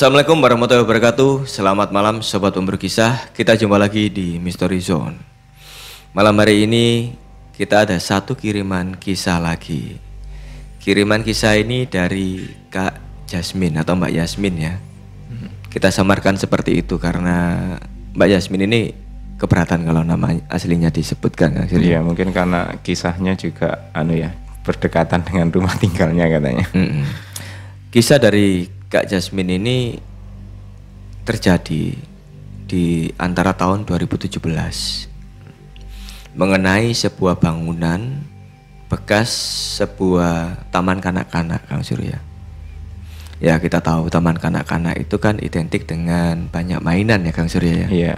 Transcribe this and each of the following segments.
Assalamualaikum warahmatullahi wabarakatuh. Selamat malam sobat pemburu kisah. Kita jumpa lagi di Mystery Zone. Malam hari ini kita ada satu kiriman kisah lagi. Kiriman kisah ini dari Kak Jasmine atau Mbak Yasmin ya. Kita samarkan seperti itu karena Mbak Yasmin ini keberatan kalau nama aslinya disebutkan. Iya, mungkin karena kisahnya juga anu ya, berdekatan dengan rumah tinggalnya katanya. Kisah dari Kak Jasmine ini terjadi di antara tahun 2017 mengenai sebuah bangunan bekas sebuah taman kanak-kanak Kang Surya. Ya kita tahu taman kanak-kanak itu kan identik dengan banyak mainan ya Kang Surya ya. Iya.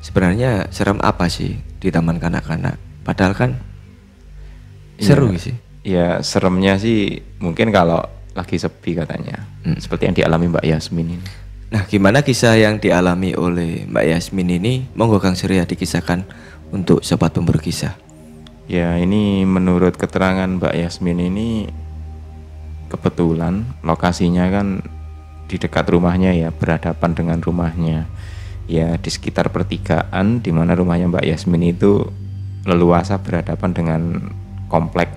Sebenarnya serem apa sih di taman kanak-kanak? Padahal kan seru sih. Ya seremnya sih mungkin kalau lagi sepi katanya. Hmm. Seperti yang dialami Mbak Yasmin ini. Nah, gimana kisah yang dialami oleh Mbak Yasmin ini? Monggo Kang Surya dikisahkan untuk sobat pemburu kisah. Ya, ini menurut keterangan Mbak Yasmin ini kebetulan lokasinya kan di dekat rumahnya ya, berhadapan dengan rumahnya. Ya, di sekitar pertigaan di mana rumahnya Mbak Yasmin itu leluasa berhadapan dengan komplek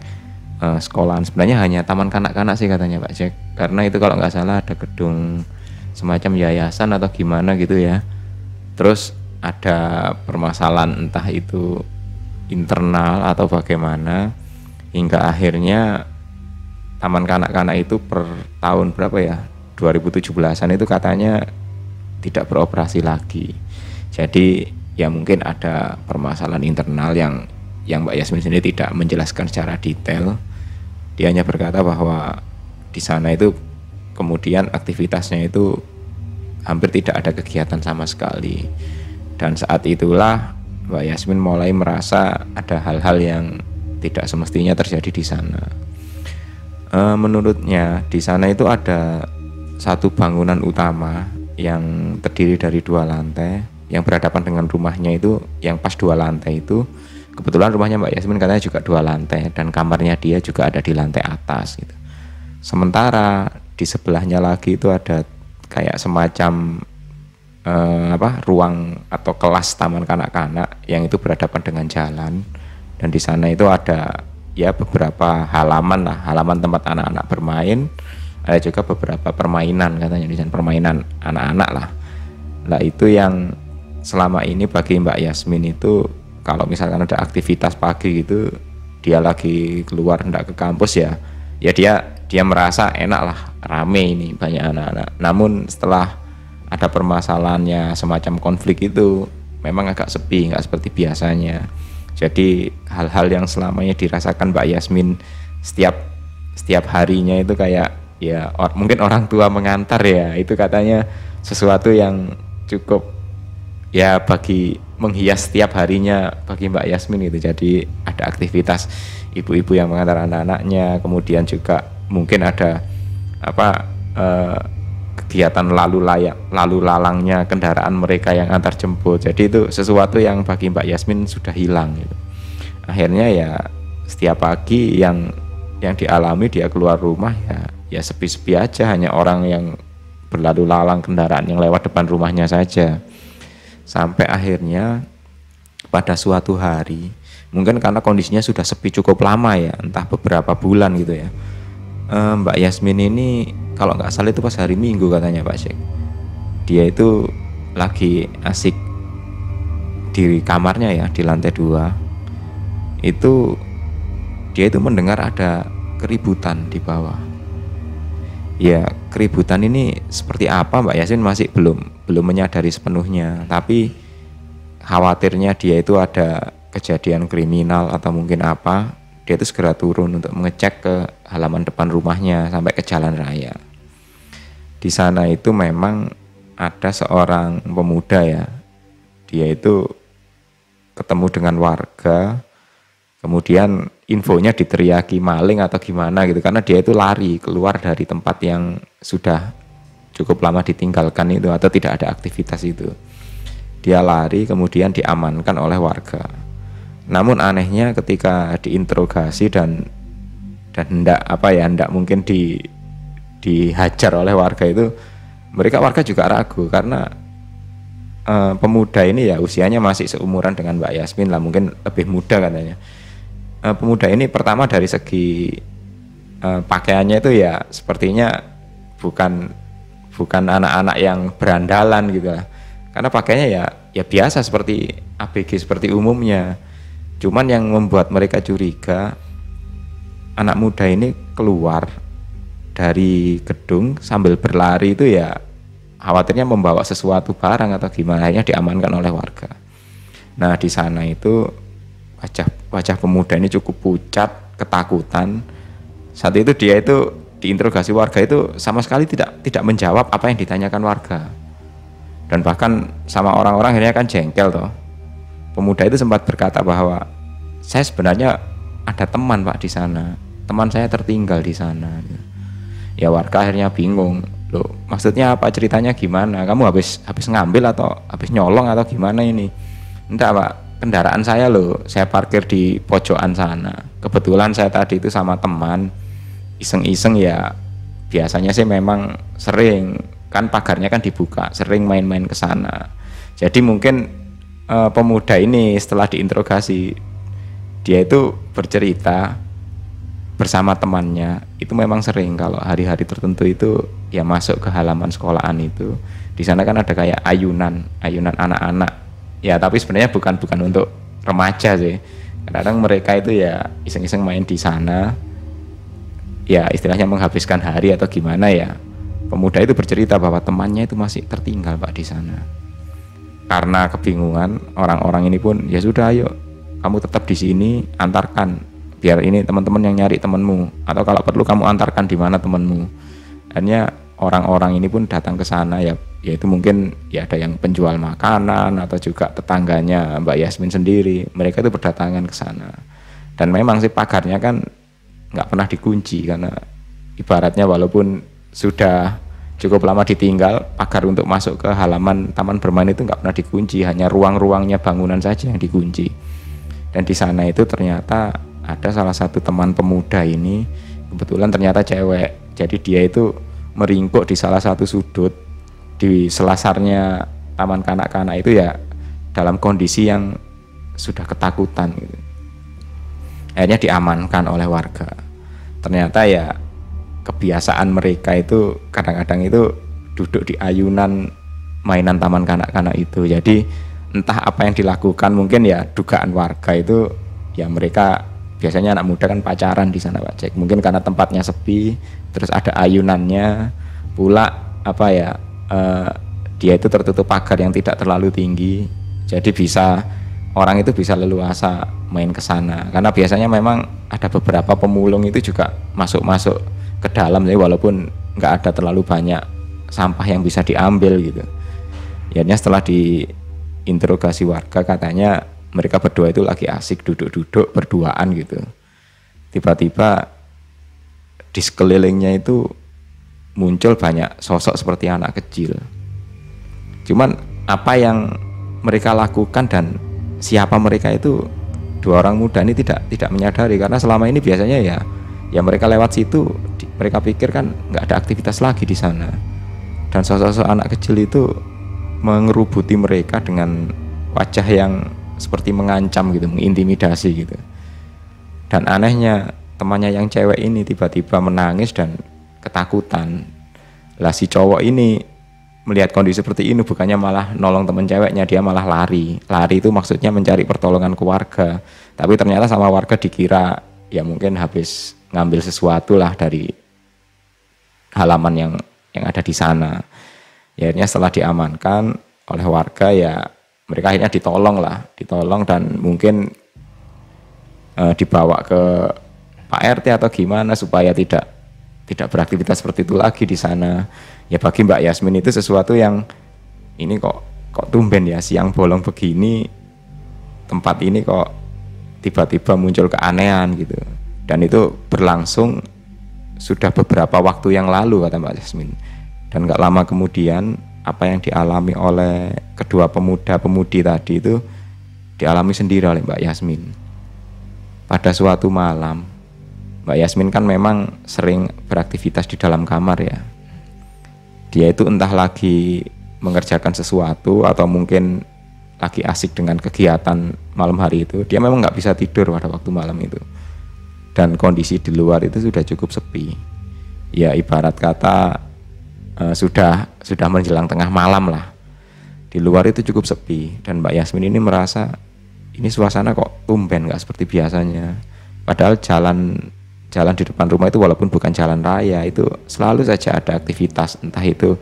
eh, sekolahan. Sebenarnya hanya taman kanak-kanak sih katanya Pak Jack. Karena itu kalau nggak salah ada gedung semacam yayasan atau gimana gitu ya. Terus ada permasalahan entah itu internal atau bagaimana hingga akhirnya taman kanak-kanak itu per tahun berapa ya 2017an itu katanya tidak beroperasi lagi jadi ya mungkin ada permasalahan internal yang yang Mbak Yasmin sendiri tidak menjelaskan secara detail dia hanya berkata bahwa di sana itu kemudian aktivitasnya itu hampir tidak ada kegiatan sama sekali. Dan saat itulah Mbak Yasmin mulai merasa ada hal-hal yang tidak semestinya terjadi di sana. Eh, menurutnya di sana itu ada satu bangunan utama yang terdiri dari dua lantai. Yang berhadapan dengan rumahnya itu yang pas dua lantai itu kebetulan rumahnya Mbak Yasmin katanya juga dua lantai dan kamarnya dia juga ada di lantai atas gitu. Sementara di sebelahnya lagi itu ada kayak semacam eh, apa ruang atau kelas taman kanak-kanak yang itu berhadapan dengan jalan dan di sana itu ada ya beberapa halaman lah halaman tempat anak-anak bermain ada juga beberapa permainan katanya di sana permainan anak-anak lah lah itu yang selama ini bagi Mbak Yasmin itu kalau misalkan ada aktivitas pagi gitu dia lagi keluar hendak ke kampus ya ya dia dia merasa enak lah rame ini banyak anak-anak. Namun setelah ada permasalahannya semacam konflik itu memang agak sepi nggak seperti biasanya. Jadi hal-hal yang selamanya dirasakan Mbak Yasmin setiap setiap harinya itu kayak ya or- mungkin orang tua mengantar ya itu katanya sesuatu yang cukup ya bagi menghias setiap harinya bagi Mbak Yasmin itu jadi ada aktivitas ibu-ibu yang mengantar anak-anaknya kemudian juga mungkin ada apa eh, kegiatan lalu layak lalu lalangnya kendaraan mereka yang antar jemput. Jadi itu sesuatu yang bagi Mbak Yasmin sudah hilang gitu. akhirnya ya setiap pagi yang yang dialami dia keluar rumah ya ya sepi-sepi aja. Hanya orang yang berlalu lalang kendaraan yang lewat depan rumahnya saja sampai akhirnya pada suatu hari mungkin karena kondisinya sudah sepi cukup lama ya entah beberapa bulan gitu ya Eh, Mbak Yasmin ini kalau nggak salah itu pas hari Minggu katanya Pak Syek dia itu lagi asik di kamarnya ya di lantai dua. Itu dia itu mendengar ada keributan di bawah ya keributan ini seperti apa Mbak Yasin? Masih belum belum menyadari sepenuhnya. Tapi khawatirnya dia itu ada kejadian kriminal atau mungkin apa dia itu segera turun untuk mengecek ke halaman depan rumahnya sampai ke jalan raya. Di sana itu memang ada seorang pemuda ya. Dia itu ketemu dengan warga kemudian infonya diteriaki maling atau gimana gitu karena dia itu lari keluar dari tempat yang sudah cukup lama ditinggalkan itu atau tidak ada aktivitas itu. Dia lari kemudian diamankan oleh warga. Namun anehnya ketika diinterogasi dan dan hendak apa ya hendak mungkin di dihajar oleh warga itu mereka warga juga ragu karena uh, pemuda ini ya usianya masih seumuran dengan Mbak Yasmin lah mungkin lebih muda katanya uh, pemuda ini pertama dari segi uh, pakaiannya itu ya sepertinya bukan bukan anak-anak yang berandalan gitu lah karena pakainya ya ya biasa seperti ABG seperti umumnya cuman yang membuat mereka curiga anak muda ini keluar dari gedung sambil berlari itu ya khawatirnya membawa sesuatu barang atau gimana akhirnya diamankan oleh warga. Nah di sana itu wajah wajah pemuda ini cukup pucat, ketakutan. Saat itu dia itu diinterogasi warga itu sama sekali tidak tidak menjawab apa yang ditanyakan warga. Dan bahkan sama orang-orang akhirnya kan jengkel toh. Pemuda itu sempat berkata bahwa saya sebenarnya ada teman pak di sana, teman saya tertinggal di sana. Ya warga akhirnya bingung. Loh maksudnya apa? Ceritanya gimana? Kamu habis habis ngambil atau habis nyolong atau gimana ini? Enggak pak kendaraan saya loh saya parkir di pojokan sana. Kebetulan saya tadi itu sama teman iseng-iseng ya biasanya sih memang sering kan pagarnya kan dibuka sering main-main ke sana. Jadi mungkin uh, pemuda ini setelah diinterogasi dia itu bercerita bersama temannya itu memang sering kalau hari-hari tertentu itu ya masuk ke halaman sekolahan itu. Di sana kan ada kayak ayunan ayunan anak-anak ya tapi sebenarnya bukan bukan untuk remaja sih. Kadang mereka itu ya iseng-iseng main di sana. Ya istilahnya menghabiskan hari atau gimana ya. Pemuda itu bercerita bahwa temannya itu masih tertinggal pak di sana. Karena kebingungan orang-orang ini pun ya sudah ayo kamu tetap di sini antarkan. Biar ini teman-teman yang nyari temanmu. Atau kalau perlu kamu antarkan di mana temanmu. Hanya orang-orang ini pun datang ke sana ya yaitu mungkin ya ada yang penjual makanan atau juga tetangganya Mbak Yasmin sendiri mereka itu berdatangan ke sana. Dan memang sih pagarnya kan nggak pernah dikunci karena ibaratnya walaupun sudah cukup lama ditinggal pagar untuk masuk ke halaman taman bermain itu nggak pernah dikunci hanya ruang-ruangnya bangunan saja yang dikunci. Dan di sana itu ternyata ada salah satu teman pemuda ini kebetulan ternyata cewek. Jadi dia itu meringkuk di salah satu sudut di selasarnya taman kanak-kanak itu ya dalam kondisi yang sudah ketakutan gitu. akhirnya diamankan oleh warga ternyata ya kebiasaan mereka itu kadang-kadang itu duduk di ayunan mainan taman kanak-kanak itu jadi entah apa yang dilakukan mungkin ya dugaan warga itu ya mereka biasanya anak muda kan pacaran di sana Pak Cek mungkin karena tempatnya sepi terus ada ayunannya pula apa ya uh, dia itu tertutup pagar yang tidak terlalu tinggi. Jadi bisa orang itu bisa leluasa main ke sana. Karena biasanya memang ada beberapa pemulung itu juga masuk-masuk ke dalam. Jadi walaupun nggak ada terlalu banyak sampah yang bisa diambil gitu. Ya setelah diinterogasi warga katanya mereka berdua itu lagi asik duduk-duduk berduaan gitu. Tiba-tiba di sekelilingnya itu muncul banyak sosok seperti anak kecil. Cuman apa yang mereka lakukan dan siapa mereka itu dua orang muda ini tidak tidak menyadari karena selama ini biasanya ya ya mereka lewat situ mereka pikir kan nggak ada aktivitas lagi di sana dan sosok-sosok anak kecil itu mengerubuti mereka dengan wajah yang seperti mengancam gitu, mengintimidasi gitu. Dan anehnya temannya yang cewek ini tiba-tiba menangis dan ketakutan. Lah si cowok ini melihat kondisi seperti ini bukannya malah nolong teman ceweknya, dia malah lari. Lari itu maksudnya mencari pertolongan ke warga. Tapi ternyata sama warga dikira ya mungkin habis ngambil sesuatu lah dari halaman yang yang ada di sana. Ya, akhirnya setelah diamankan oleh warga ya mereka akhirnya ditolong lah, ditolong dan mungkin uh, dibawa ke Pak RT atau gimana supaya tidak tidak beraktivitas seperti itu lagi di sana. Ya bagi Mbak Yasmin itu sesuatu yang ini kok kok tumben ya siang bolong begini tempat ini kok tiba-tiba muncul keanehan gitu. Dan itu berlangsung sudah beberapa waktu yang lalu kata Mbak Yasmin. Dan nggak lama kemudian apa yang dialami oleh kedua pemuda-pemudi tadi itu dialami sendiri oleh Mbak Yasmin. Pada suatu malam, Mbak Yasmin kan memang sering beraktivitas di dalam kamar ya. dia itu entah lagi mengerjakan sesuatu atau mungkin lagi asik dengan kegiatan malam hari itu dia memang nggak bisa tidur pada waktu malam itu dan kondisi di luar itu sudah cukup sepi ya ibarat kata uh, sudah sudah menjelang tengah malam lah. Di luar itu cukup sepi. Dan Mbak Yasmin ini merasa ini suasana kok tumben nggak seperti biasanya. Padahal jalan jalan di depan rumah itu walaupun bukan jalan raya itu selalu saja ada aktivitas. Entah itu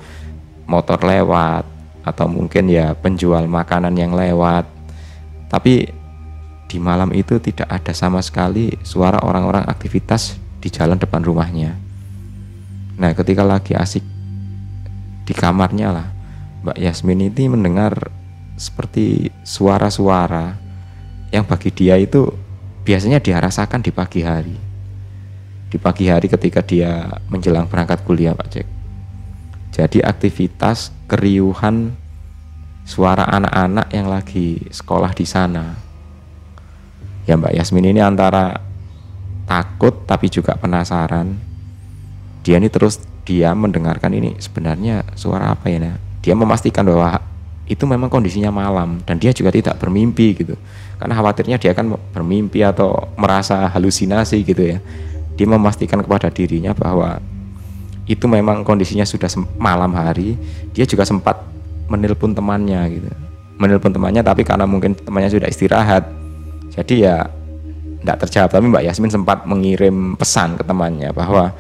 motor lewat atau mungkin ya penjual makanan yang lewat. Tapi di malam itu tidak ada sama sekali suara orang-orang aktivitas di jalan depan rumahnya. Nah ketika lagi asik di kamarnya lah Mbak Yasmin ini mendengar seperti suara-suara yang bagi dia itu biasanya dia rasakan di pagi hari di pagi hari ketika dia menjelang berangkat kuliah Pak Cek. Jadi aktivitas keriuhan suara anak-anak yang lagi sekolah di sana. Ya Mbak Yasmin ini antara takut tapi juga penasaran. Dia ini terus dia mendengarkan ini sebenarnya suara apa ya? Dia memastikan bahwa itu memang kondisinya malam dan dia juga tidak bermimpi gitu. Karena khawatirnya dia akan bermimpi atau merasa halusinasi gitu ya dia memastikan kepada dirinya bahwa itu memang kondisinya sudah malam hari dia juga sempat menelpon temannya gitu menelpon temannya tapi karena mungkin temannya sudah istirahat jadi ya tidak terjawab tapi Mbak Yasmin sempat mengirim pesan ke temannya bahwa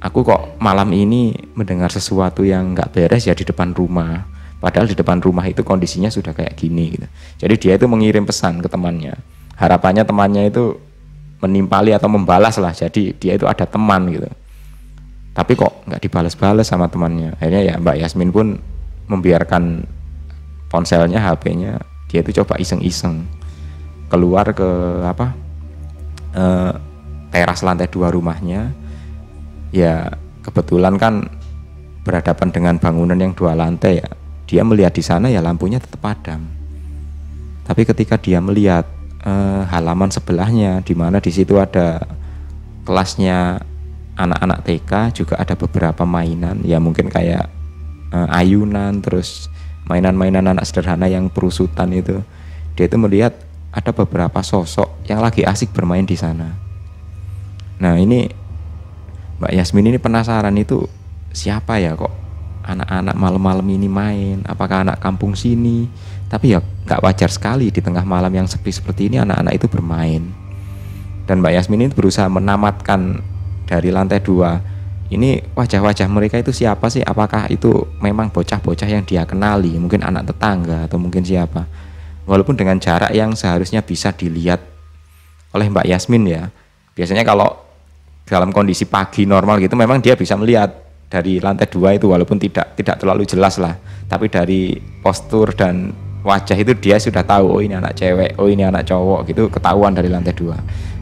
aku kok malam ini mendengar sesuatu yang nggak beres ya di depan rumah. Padahal di depan rumah itu kondisinya sudah kayak gini gitu. Jadi dia itu mengirim pesan ke temannya. Harapannya temannya itu menimpali atau membalas lah. Jadi dia itu ada teman gitu. Tapi kok nggak dibalas-balas sama temannya. Akhirnya ya Mbak Yasmin pun membiarkan ponselnya HP-nya dia itu coba iseng-iseng keluar ke apa e, teras lantai dua rumahnya ya kebetulan kan berhadapan dengan bangunan yang dua lantai ya. Dia melihat di sana ya lampunya tetap padam. Tapi ketika dia melihat uh, halaman sebelahnya di mana di situ ada kelasnya anak-anak TK juga ada beberapa mainan. Ya mungkin kayak uh, ayunan terus mainan-mainan anak sederhana yang perusutan itu. Dia itu melihat ada beberapa sosok yang lagi asik bermain di sana. Nah ini Mbak Yasmin ini penasaran itu siapa ya kok anak-anak malam-malam ini main apakah anak kampung sini tapi ya nggak wajar sekali di tengah malam yang sepi seperti ini anak-anak itu bermain. Dan Mbak Yasmin ini berusaha menamatkan dari lantai dua ini wajah-wajah mereka itu siapa sih? Apakah itu memang bocah-bocah yang dia kenali, mungkin anak tetangga atau mungkin siapa? Walaupun dengan jarak yang seharusnya bisa dilihat oleh Mbak Yasmin ya. Biasanya kalau dalam kondisi pagi normal gitu memang dia bisa melihat dari lantai dua itu walaupun tidak tidak terlalu jelas lah. Tapi dari postur dan wajah itu dia sudah tahu oh ini anak cewek oh ini anak cowok gitu ketahuan dari lantai dua.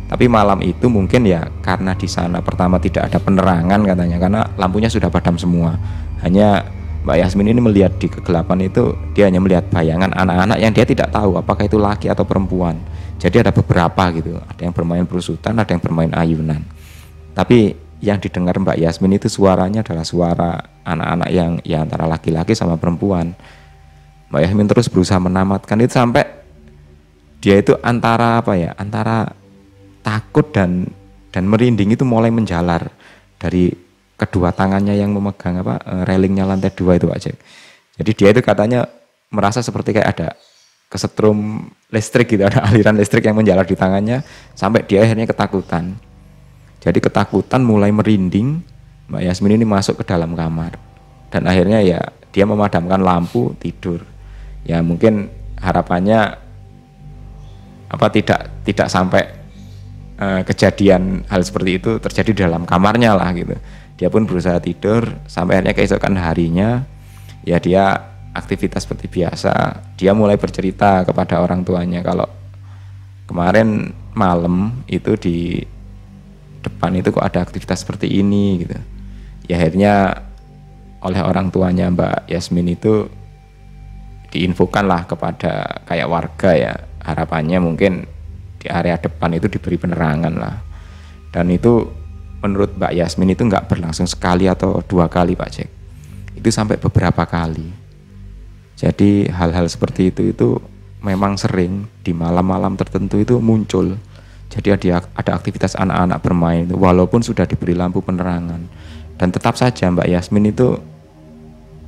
Tapi malam itu mungkin ya karena di sana pertama tidak ada penerangan katanya karena lampunya sudah padam semua. Hanya Mbak Yasmin ini melihat di kegelapan itu dia hanya melihat bayangan anak-anak yang dia tidak tahu apakah itu laki atau perempuan. Jadi ada beberapa gitu ada yang bermain perusutan ada yang bermain ayunan tapi yang didengar Mbak Yasmin itu suaranya adalah suara anak-anak yang ya antara laki-laki sama perempuan. Mbak Yasmin terus berusaha menamatkan itu sampai dia itu antara apa ya antara takut dan dan merinding itu mulai menjalar dari kedua tangannya yang memegang apa eh, railingnya lantai dua itu aja jadi dia itu katanya merasa seperti kayak ada kesetrum listrik gitu ada aliran listrik yang menjalar di tangannya sampai dia akhirnya ketakutan jadi ketakutan mulai merinding Mbak Yasmin ini masuk ke dalam kamar. Dan akhirnya ya dia memadamkan lampu tidur. Ya mungkin harapannya apa tidak tidak sampai uh, kejadian hal seperti itu terjadi di dalam kamarnya lah gitu. Dia pun berusaha tidur sampai akhirnya keesokan harinya ya dia aktivitas seperti biasa. Dia mulai bercerita kepada orang tuanya kalau kemarin malam itu di depan itu kok ada aktivitas seperti ini gitu ya akhirnya oleh orang tuanya Mbak Yasmin itu diinfokan lah kepada kayak warga ya harapannya mungkin di area depan itu diberi penerangan lah dan itu menurut Mbak Yasmin itu nggak berlangsung sekali atau dua kali Pak Cek itu sampai beberapa kali. Jadi hal-hal seperti itu itu memang sering di malam-malam tertentu itu muncul. Jadi ada ada aktivitas anak-anak bermain walaupun sudah diberi lampu penerangan. Dan tetap saja Mbak Yasmin itu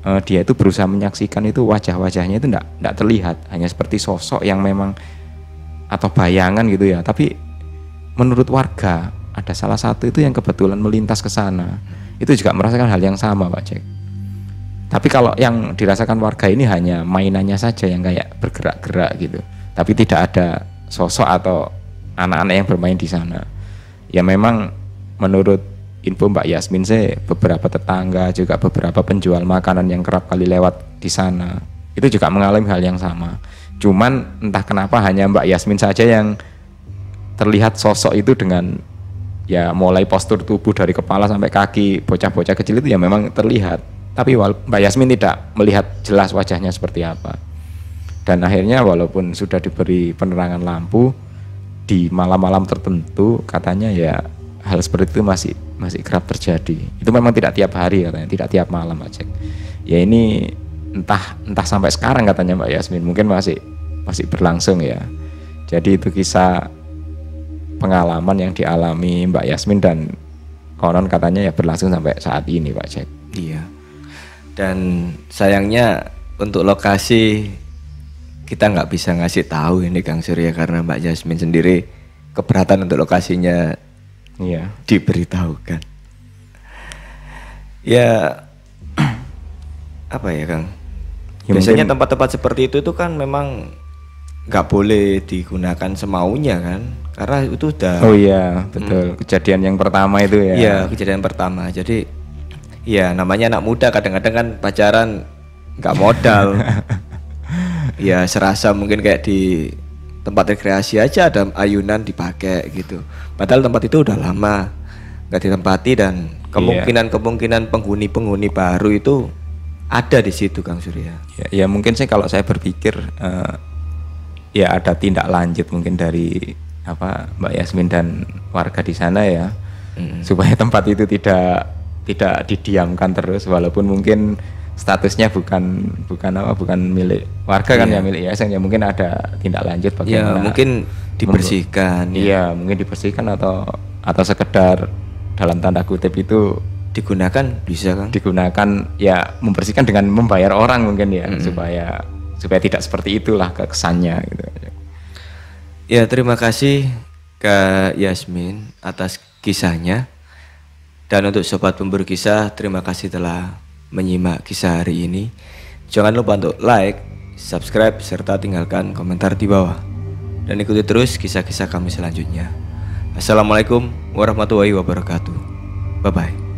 uh, dia itu berusaha menyaksikan itu wajah-wajahnya itu tidak tidak terlihat. Hanya seperti sosok yang memang atau bayangan gitu ya. Tapi menurut warga ada salah satu itu yang kebetulan melintas ke sana. Itu juga merasakan hal yang sama Pak Cek. Tapi kalau yang dirasakan warga ini hanya mainannya saja yang kayak bergerak-gerak gitu. Tapi tidak ada sosok atau anak-anak yang bermain di sana. Ya memang menurut info Mbak Yasmin saya beberapa tetangga juga beberapa penjual makanan yang kerap kali lewat di sana itu juga mengalami hal yang sama. Cuman entah kenapa hanya Mbak Yasmin saja yang terlihat sosok itu dengan ya mulai postur tubuh dari kepala sampai kaki bocah-bocah kecil itu ya memang terlihat tapi Mbak Yasmin tidak melihat jelas wajahnya seperti apa. Dan akhirnya walaupun sudah diberi penerangan lampu di malam-malam tertentu katanya ya hal seperti itu masih masih kerap terjadi. Itu memang tidak tiap hari katanya, tidak tiap malam aja. Ya ini entah entah sampai sekarang katanya Mbak Yasmin mungkin masih masih berlangsung ya. Jadi itu kisah pengalaman yang dialami Mbak Yasmin dan konon katanya ya berlangsung sampai saat ini Pak Jack. Iya dan sayangnya untuk lokasi kita nggak bisa ngasih tahu ini Kang Surya karena Mbak Jasmine sendiri keberatan untuk lokasinya iya. diberitahukan. Ya apa ya Kang? Ya, Biasanya tempat-tempat seperti itu itu kan memang nggak boleh digunakan semaunya kan karena itu udah oh iya betul hmm. kejadian yang pertama itu ya iya kejadian pertama jadi Iya, namanya anak muda kadang-kadang kan pacaran nggak modal. ya serasa mungkin kayak di tempat rekreasi aja ada ayunan dipakai gitu. Padahal tempat itu udah lama nggak ditempati dan kemungkinan-kemungkinan penghuni-penghuni baru itu ada di situ Kang Surya. Ya, ya mungkin sih kalau saya berpikir uh, ya ada tindak lanjut mungkin dari apa Mbak Yasmin dan warga di sana ya hmm. supaya tempat itu tidak tidak didiamkan terus walaupun mungkin statusnya bukan bukan apa bukan milik warga kan iya. ya milik yayasan ya mungkin ada tindak lanjut bagaimana ya, mungkin dibersihkan ya. iya mungkin dibersihkan atau atau sekedar dalam tanda kutip itu digunakan bisa kan digunakan ya membersihkan dengan membayar orang mungkin ya mm -hmm. supaya supaya tidak seperti itulah kesannya gitu ya terima kasih ke Yasmin atas kisahnya dan untuk sobat pemburu kisah, terima kasih telah menyimak kisah hari ini. Jangan lupa untuk like, subscribe, serta tinggalkan komentar di bawah. Dan ikuti terus kisah-kisah kami selanjutnya. Assalamualaikum warahmatullahi wabarakatuh. Bye-bye.